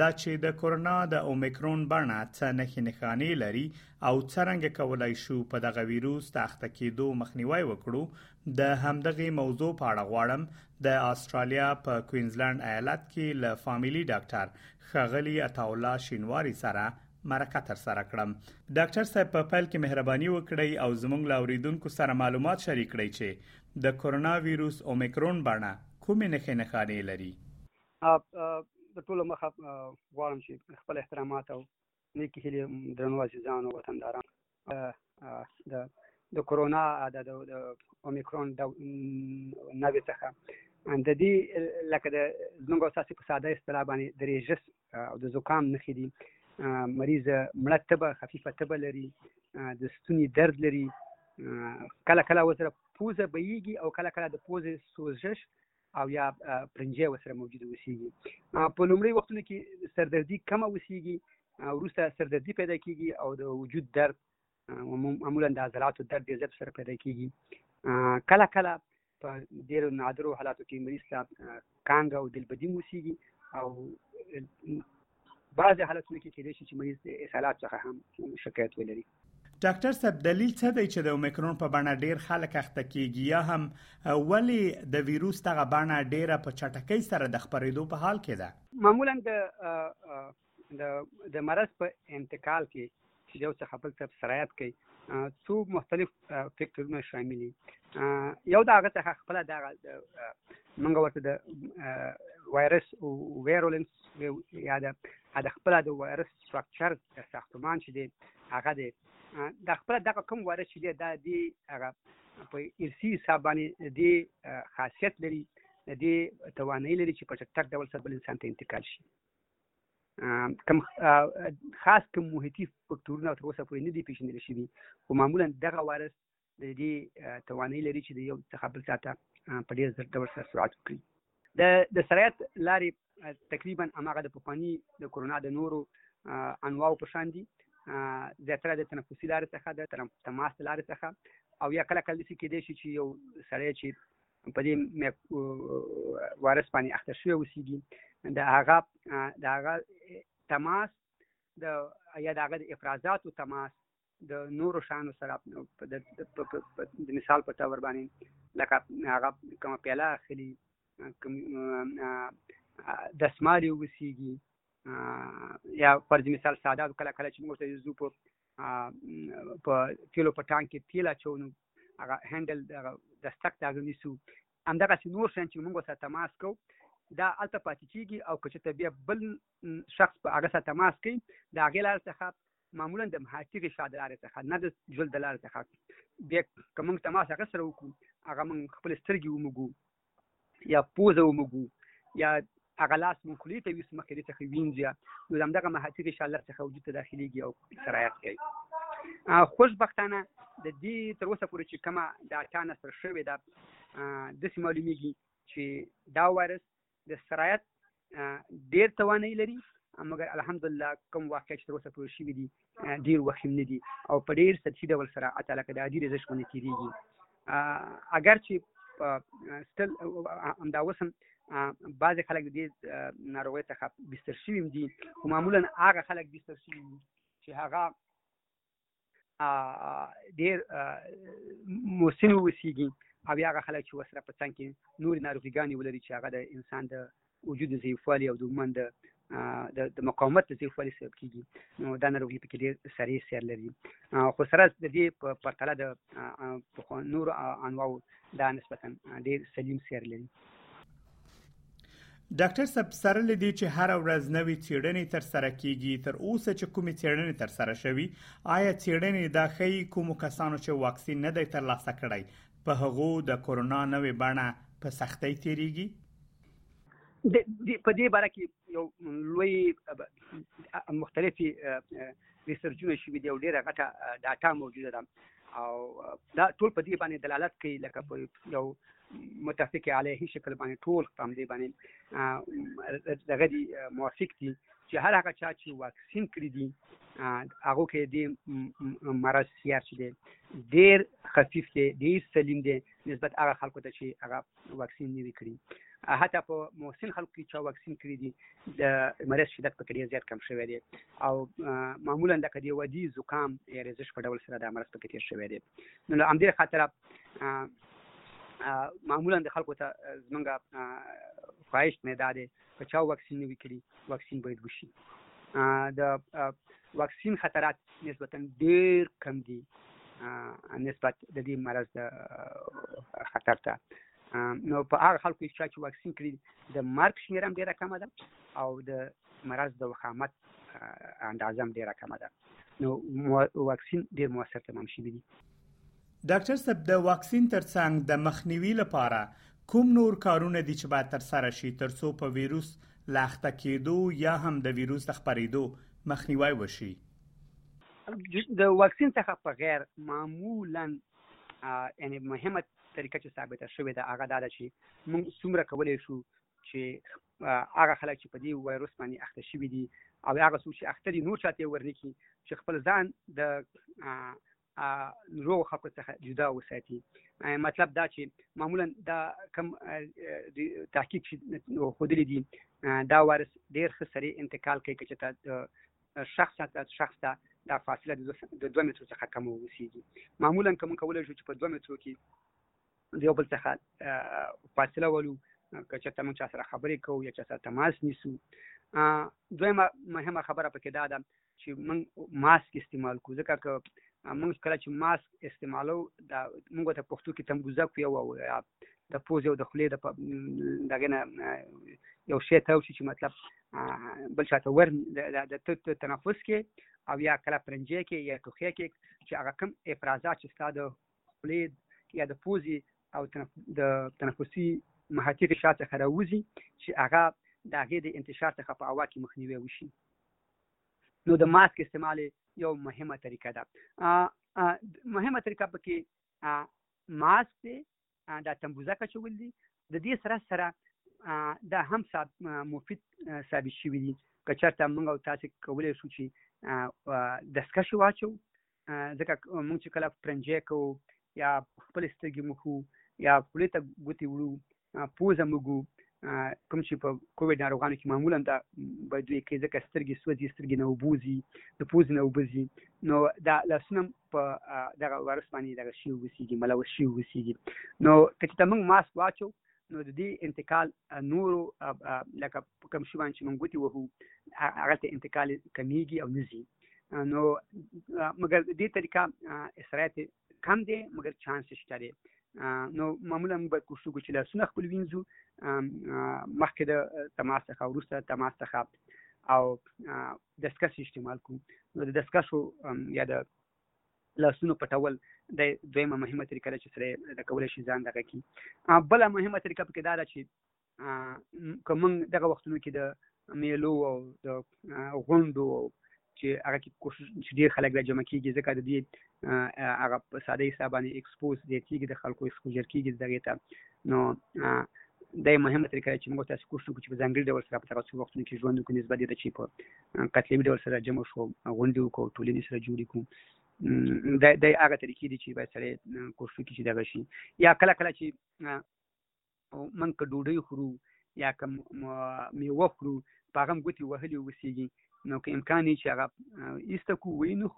دا چې د کورونا د اومیکرون بڼه څه نښې نښانې لري او څرنګه کولای شو په دغه ویروس د اخته کېدو مخنیوی وکړو د همدغې موضوع په اړه غواړم د استرالیا په کوینزلند ایالت کې له فامیلي ډاکټر ښاغلي عطاالله شینواري سره مرکه تر سره کړم ډاکټر صاحب په پیل کې مهرباني وکړئ او زموږ له اوریدونکو سره معلومات شریک کړئ چې د کورونا ویروس اومیکرون بڼه کومې نښې نښانې لري د ټولو مخه غواړم چې خپل احترامات او نیکی هیلې درنو عزیزانو وطنداران د د کورونا د اومیکرون د نوې څخه د دې لکه د زمونږ اساسي په ساده اصطلاح باندې د ریژس او د زکام نښې دي مریض مړه تبه خفیفه تبه لري د ستوني درد لري کله کله وسره پوزه بهیږي او کله کله د پوزې سوزش او یا پرنجی وسره موجود وسیږي په لومړی وختونو کې سردردي کمه وسیږي وروسته سردردي پیدا کیږي او د وجود درد معمولا د عضلاتو درد ډیر زیات سره پیدا کیږي کله کله په ډیرو نادرو حالاتو کې مریض ته کانګ او دلبدی وسیږي او بعضې حالتونو کې کېدای شي چې مریض د اسهالات څخه هم شکایت ولري ډاکټر صاحب دلیل څه دی چې د اومیکرون په بڼه ډیر خلک اخته کیږي یا هم ولی د ویروس دغه بڼه ډیره په چټکۍ سره د خبرېدو په حال کې ده معمولا د د د مرض په انتقال کې چې یو څه خپل ته سرایت کوي څو مختلف فکټورونه شامل دي یو دا هغه څه خپل دا منګه ورته د وایرس او ویرولنس یا د خپل د وایرس سټراکچر د ساختمان چې دی هغه دی دا خپل دغه کوم واره چې دی دا دی هغه په ارسی حساب باندې دی خاصیت لري دی توانایي لري چې په چټک ډول سره بل انسان ته انتقال شي کم خاص کوم محیطي فکتورونه تر اوسه پورې نه دي پیژندل شوي خو معمولا دغه وایرس د دې توانایي لري چې د یو څخه بل څاته په ډېر زر ډول سره سرعت وکړي د د سرعت لارې تقریبا هماغه د پخواني د کورونا د نورو انواعو په شان دي زیاتره د تنفسي لارې څخه د تماس لارې څخه او یا کله کله داسې کېدای شي چې یو سړی چې په دې وایرس باندې اخته شوی اوسېږي د هغه د هغه تماس د یا د هغه د افرازاتو تماس د نورو شانو سره د مثال په تور باندې لکه هغه کومه پیاله اخلي کوم دسمال یو وسیږي یا فرض مثال ساده کله کله چې موږ ته زو په په تیلو په ټانک کې تیل اچو نو هغه هندل د سټک تاګه نیسو همدغه چې نور شان چې موږ سره تماس کو دا الته پاتې کیږي او که چې ته بیا بل شخص په هغه سره تماس کوي د هغې لار څخه معمولا د محاکیغې شا د لارې څخه نه د جل د لارې څخه بیا که موږ تماس هغه سره وکړو هغه موږ خپل سترګې وموږو یا پوزه وموږو یا هغه لاس مو خولې ته ویس مخکې دې څخه وینځي نو د همدغه محاکیغې شا لار څخه وجود ته داخلېږي او سرایت کوي خوشبختانه د دې تر اوسه پورې چې کومه ډاټا نشر شوې ده داسې معلومیږي چې دا وایرس د سرایت ډیر توانای لري مګر الحمدلله کوم واقعیت چې تر اوسه پوه شوي دي ډیر وخیم نه دي او په ډیر سطحي ډول سره اته لکه د عادي رزش باندې تیریږي اگر چې ستل همدا اوس هم بعضې خلک د دې ناروغۍ څخه بستر شوي دي خو معمولا هغه خلک بستر شوي چې هغه ډیر موسن وسیږي او هغه خلک چې وسره په څنګ کې نور ناروغیګانی ولري چې هغه د انسان د وجود ضعیفوالي او د عموما د د مقاومت د ضعیفوالي سبب کیږي نو دا ناروغي پکې ډیر سریع سیر لري خو سره د دې په پرتله د نور انواو دا نسبتا ډیر سلیم سیر لري ډاکټر صاحب سره لدی چې هر ورځ نوې چیړنې تر سره کیږي تر اوسه چې کومې چیړنې تر سره شوي آیا چیړنې دا خي کوم کسانو چې واکسین نه دی تر لاسه کړی په هغو د کورونا نوې بڼه په سختۍ تیریږي د په دې باره کې یو لوی مختلفي ریسرچونه شوي دي او ډیره غټه ډاټا موجوده ده او دا ټول په دې باندې دلالت کوي لکه په یو متفق علیه شکل باندې ټول په دې باندې دغه دي موافق دي چې هر هغه چا چې واکسین کړی دي هغه کې دې مرض سیار شي دي ډیر خفیف دي ډیر سلیم دي نسبت هغه خلکو ته چې هغه واکسین نه وي کړي حتی په محسن خلکو کې چې واکسین کړی دي د مرض شدت پکې ډیر زیات کم شوی دی او معمولا د کدی ودی زکام یا رزش په ډول سره د مرض پکې تیر شوی دی نو له همدې خاطر معمولا د خلکو ته زمونږ خواهش نه ده که چا واکسین نه وي کړي واکسین باید وشي د واکسین خطرات نسبتا ډیر کم دي نسبت د دې مرض د خطر ته نو په هغه خلکو چې چې واکسین کړی د مرګ شمیر هم ډیره کمه ده او د مرض د وخامت اندازه هم ډیره کمه ده نو واکسین ډیر موثر تمام شوی دی ډاکټر صاحب د واکسین ترڅنګ د مخنیوي لپاره کوم نور کارونه دي چې باید ترسره شي ترڅو په ویروس له اخته کېدو یا هم د ویروس د خپرېدو مخنیوی وشي؟ د واکسین څخه په غیر معمولا یعنی مهمه طریقه چې ثابته شوې ده هغه دا ده چې موږ څومره کولی شو چې هغه خلک چې په دې وایروس باندې اخته شوي دي او هغه څوک چې اخته دي نور چاته ورنکي چې خپل ځان د روغ خلکو څخه جدا وساتي مطلب دا چې معمولا دا کم تحقیق چې خودلې دي دا وارث ډیر ښه سریع انتقال کوي چې تا شخص ته شخص ته دا فاصله د 2 مترو څخه کم وسیږي معمولا کوم کولای شو چې په 2 مترو کې یو بل څخه فاصله ولو که چېرته موږ چا سره خبرې کوو یا چا سره تماس نیسو دویمه مهمه خبره پکې دا ده چې موږ ماسک استعمال کوو ځکه که موږ کله چې ماسک استعمالو دا موږ ته پښتو کې تمګوزه کوي او د پوزې او د خولې د دغه نه یو شی ته چې مطلب بل شاته ور د تنفس کې او یا کله پرنجې کې یا ټوخې کې چې هغه کم افرازات چې ستاسو خولې یا د پوزې او د تنفسي محیطي غشا څخه راوځي چې هغه د هغې د انتشار څخه په هوا کې مخنیوی وشي نو د ماسک استعمال یو مهمه طریقه ده مهمه طریقه پکې ماسک دی دا تنبوزه کچول دي د دې سره سره دا هم مفید ثابت شوی دي که چېرته موږ او تاسو کولی شو چې دستکشې واچو ځکه موږ چې کله پرنجی کو یا خپل سترګې مخو یا خولې ته ګوتې وړو پوزه موږو کوم چې په کووډ ناروغانو کې معمولا دا به دوی کې ځکه سترګې سوځي سترګې نه وبوزي د پوز نه وبزي نو دا لاسونه په دغه وایرس باندې دغه شی وسیږي ملوث شي وسیږي نو کله چې موږ ماسک واچو نو د دې انتقال نورو لکه کوم شی باندې موږ ګوتی وو هغه ته انتقال کمیږي او نزي نو مګر دې طریقه اسرائیل کم دی مګر چانس شته دی نو معمولا موږ باید کوشش وکړو چې لاسونه خپل وینځو مخکې د تماس څخه وروسته تماس څخه او دستکش استعمال کوو نو د دستکشو یا د لاسونو پټول د دویمه مهمه طریقه ده چې سره د کولای شي ځان دغه کی بل مهمه طریقه پکې دا ده چې کوم دغه وختونو کې د میلو او د غونډو چې هغه کې کوشش چې ډیر خلک را جمع کیږي ځکه د دې هغه په ساده حساب باندې ایکسپوز دي کیږي د خلکو ایکسپوجر کیږي دغه ته نو دا مهمه طریقه چې موږ تاسو کوشش وکړو چې په ځانګړي ډول سره په تاسو وختونو کې ژوند وکړو نسبت دې چې په قتلي ډول سره جمع شو غونډې وکړو ټولنې سره جوړې کړو دا د هغه طریقې دي چې باید سره کوشش وکړي چې دغه شي یا کله کله چې من که ډوډۍ خورو یا که میوه خورو په هغه هم ګوتې وهلې اوسېږي نو که امکان یې چې هغه ایسته کو وایي نو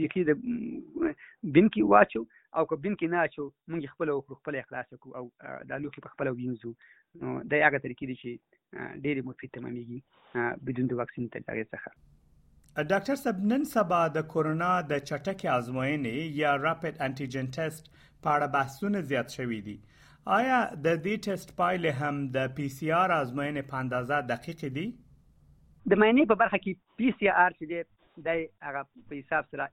بیخي د بین کې واچو او که بین کې نه اچو موږ خپله وخورو خپله یې خلاصه کړو او دا لوښي په خپله وینځو نو دا هغه طریقې دي چې ډېرې مفید تمامېږي بدون د واکسین تداوی څخه ډاکټر صاحب نن سبا د کورونا د چټکې ازموینې یا راپید انټیجن ټیسټ په اړه بحثونه زیات شوي دي آیا د دې ټیسټ پایلې هم د پی سي آر ازموینې په اندازه دقیق دي د معنی په برخه کې پی سي آر چې دی د هغه په حساب سره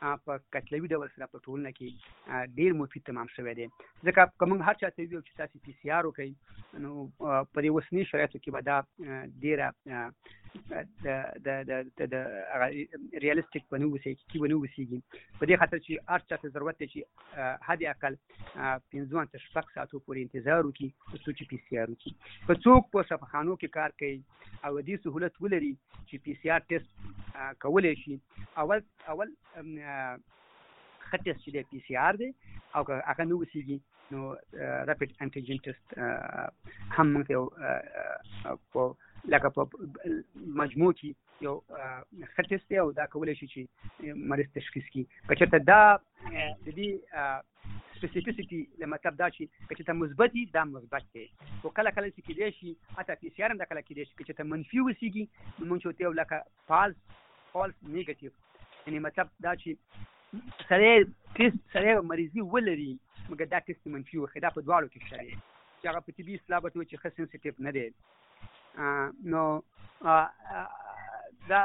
په کتلوي ډول سره په ټولنه کې ډیر مفید تمام شوی دی ځکه که موږ هر چا ته ویو چې تاسو پی سي آر وکړئ نو په دې اوسني شرایطو کې به دا ډیره د د د د ریالستیک بنو وسی کی بنو وسیږي په دې خاطر چې هر چا ته ضرورت دی چې حد اقل 15 تر شپږ ساعتو پورې انتظار وکړي څو چې پی سي آر وکړي که څوک په صفخانو کې کار کوي او دې سهولت ولري چې پی سي آر ټیسټ کولای شي اول اول ښه ټیسټ چې دی پی سي آر دی او که هغه نه وسیږي نو ریپټ انټیجن ټیسټ هم موږ ته په لکه په مجموع کې یو ښه ټیسټ دی او دا کولی شي چې مریض تشخیص کړي که چېرته دا د دې سپیسیفیسیټي له مطلب دا شي چې ته مثبت دي دا مثبت دی او کله کله چې کېدای شي حتی پی سي ار هم دا کله کېدای شي چې ته منفي وسیږي نو مونږ چوتې یو لکه فالس فالس نیګټیو یعنی مطلب دا چې سره ټیسټ سره مریضي ولري مګر دا ټیسټ منفي وخی دا په دواړو کې شته چې هغه په طبي اصطلاح به چې ښه سنسټیټیو نه دی نو دا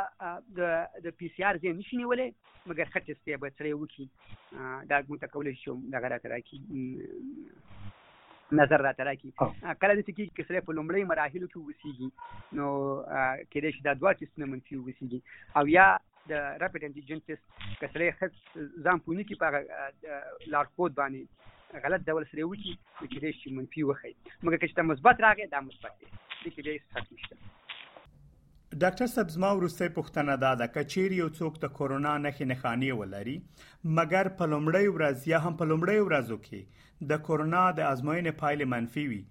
د د پی سي ار زه نشي نیولې مګر خټ ټیسټ به سره وکی دا موږ ته کولای شو دا غره تر کی نظر را تر کی کله د سکی کې سره په لومړی مراحلو کې وسیږي نو کې دې شي دا دوه ټیسټونه منفي وسیږي او یا د ریپټ انټيجن ټیسټ کسړې خص ځان پونی کی په لارښود باندې غلط ډول سره وکی چې دې شي منفي وخی مګر که چې مثبت راغی دا مثبت دی دې کې دې څه نشته ډاکټر صاحب زما ورسته پوښتنه دا ده کچیر یو څوک د کورونا نخې نخانی ولري مګر په لومړی ورځ یا هم په لومړی ورځو کې د کورونا د ازموینې پایلې منفي وي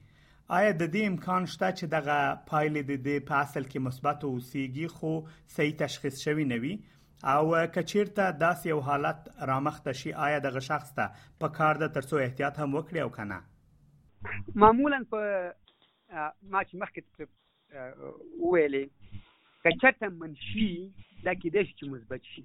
آیا د دې امکان شته چې دغه پایلې د دې په اصل کې مثبت اوسېږي خو صحیح تشخیص شوی نه وي او که چیرته داسې یو حالت رامخته شي آیا دغه شخص ته په کار ده ترڅو احتیاط هم وکړي او کنه معمولا په ما چې مخکې ویلې که چرته منفي دا کېدای شي چې مثبت شي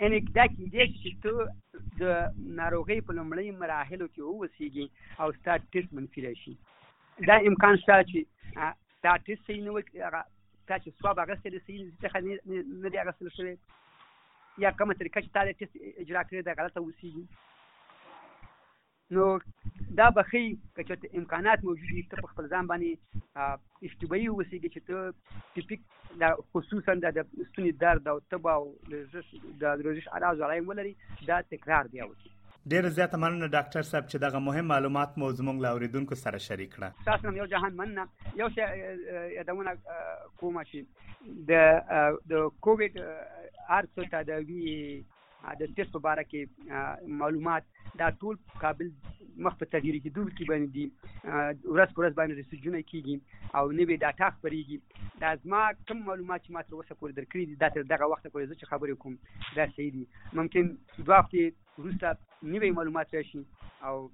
ان دا کېدای شي چې ته د ناروغۍ په لومړۍ مراحلو کې ووسیږي او ستا ټیسټ منفي راشي دا امکان شته چې دا ټیسټ صحیح نه وي هغه تا چې سواب اخیستی دی صحیح څخه نه دی اخیستل شوی یا کومه طریقه چې تا د ټیسټ اجرا کړې ده غلطه وسیږي نو دا به ښي که چېرته امکانات موجود وي ته په خپل ځان باندې اشتباهي وسیږي چې ته ټیپیک دا خصوصا دا د ستوني درد او تب او د روزش اراز علایم ولري دا تکرار بیا وکړي ډیر زیاته مننه ډاکټر صاحب چې دغه مهم معلومات مو زموږ له اوریدونکو سره شریک کړه تاسو هم یو جهان مننه یو څه یادونه کوم چې د د کووډ ارڅ ته د وی د سیټ په باره کې معلومات دا ټول کابل مخ په تغیر کېدو کې باندې دي ورځ پر ورځ باندې ریسرچونه کیږي او نوې ډاټا خبرېږي دا زما کم معلومات چې ما تر اوسه پورې درکړي دي دا تر دغه وخت پورې زه چې خبرې کوم دا صحیح دي ممکن دوه هفتې وروسته نوې معلومات راشي او